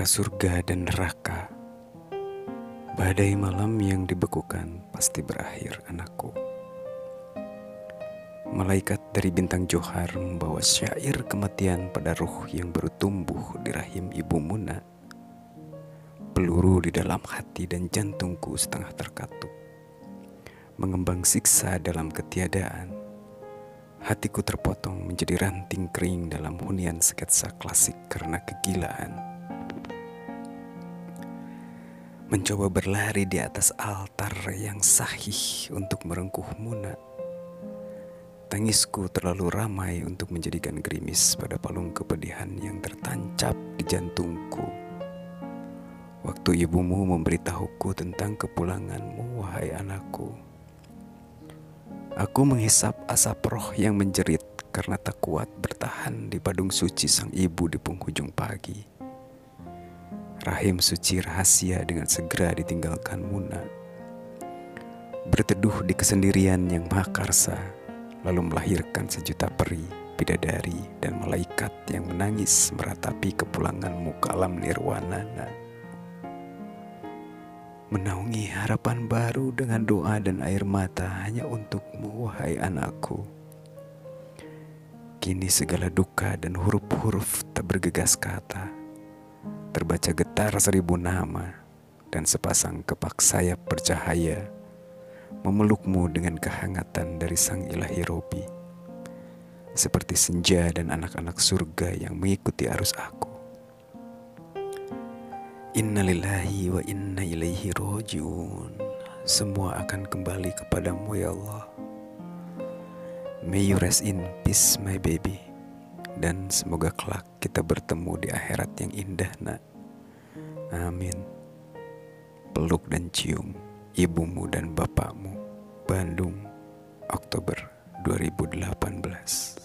antara surga dan neraka. Badai malam yang dibekukan pasti berakhir, anakku. Malaikat dari bintang Johar membawa syair kematian pada ruh yang baru tumbuh di rahim ibu Muna. Peluru di dalam hati dan jantungku setengah terkatup. Mengembang siksa dalam ketiadaan. Hatiku terpotong menjadi ranting kering dalam hunian sketsa klasik karena kegilaan. Mencoba berlari di atas altar yang sahih untuk merengkuh Muna Tangisku terlalu ramai untuk menjadikan gerimis pada palung kepedihan yang tertancap di jantungku. Waktu ibumu memberitahuku tentang kepulanganmu, wahai anakku. Aku menghisap asap roh yang menjerit karena tak kuat bertahan di padung suci sang ibu di penghujung pagi. Rahim suci rahasia dengan segera ditinggalkan Muna. Berteduh di kesendirian yang makarsa lalu melahirkan sejuta peri, bidadari, dan malaikat yang menangis meratapi kepulanganmu ke alam nirwana. Menaungi harapan baru dengan doa dan air mata hanya untukmu, wahai anakku. Kini segala duka dan huruf-huruf tak bergegas kata, terbaca getar seribu nama dan sepasang kepak sayap bercahaya memelukmu dengan kehangatan dari sang ilahi Robi. Seperti senja dan anak-anak surga yang mengikuti arus aku. Innalillahi wa inna ilaihi rojiun. Semua akan kembali kepadamu ya Allah. May you rest in peace my baby. Dan semoga kelak kita bertemu di akhirat yang indah nak. Amin. Peluk dan cium ibumu dan bapakmu. Bandung, Oktober 2018.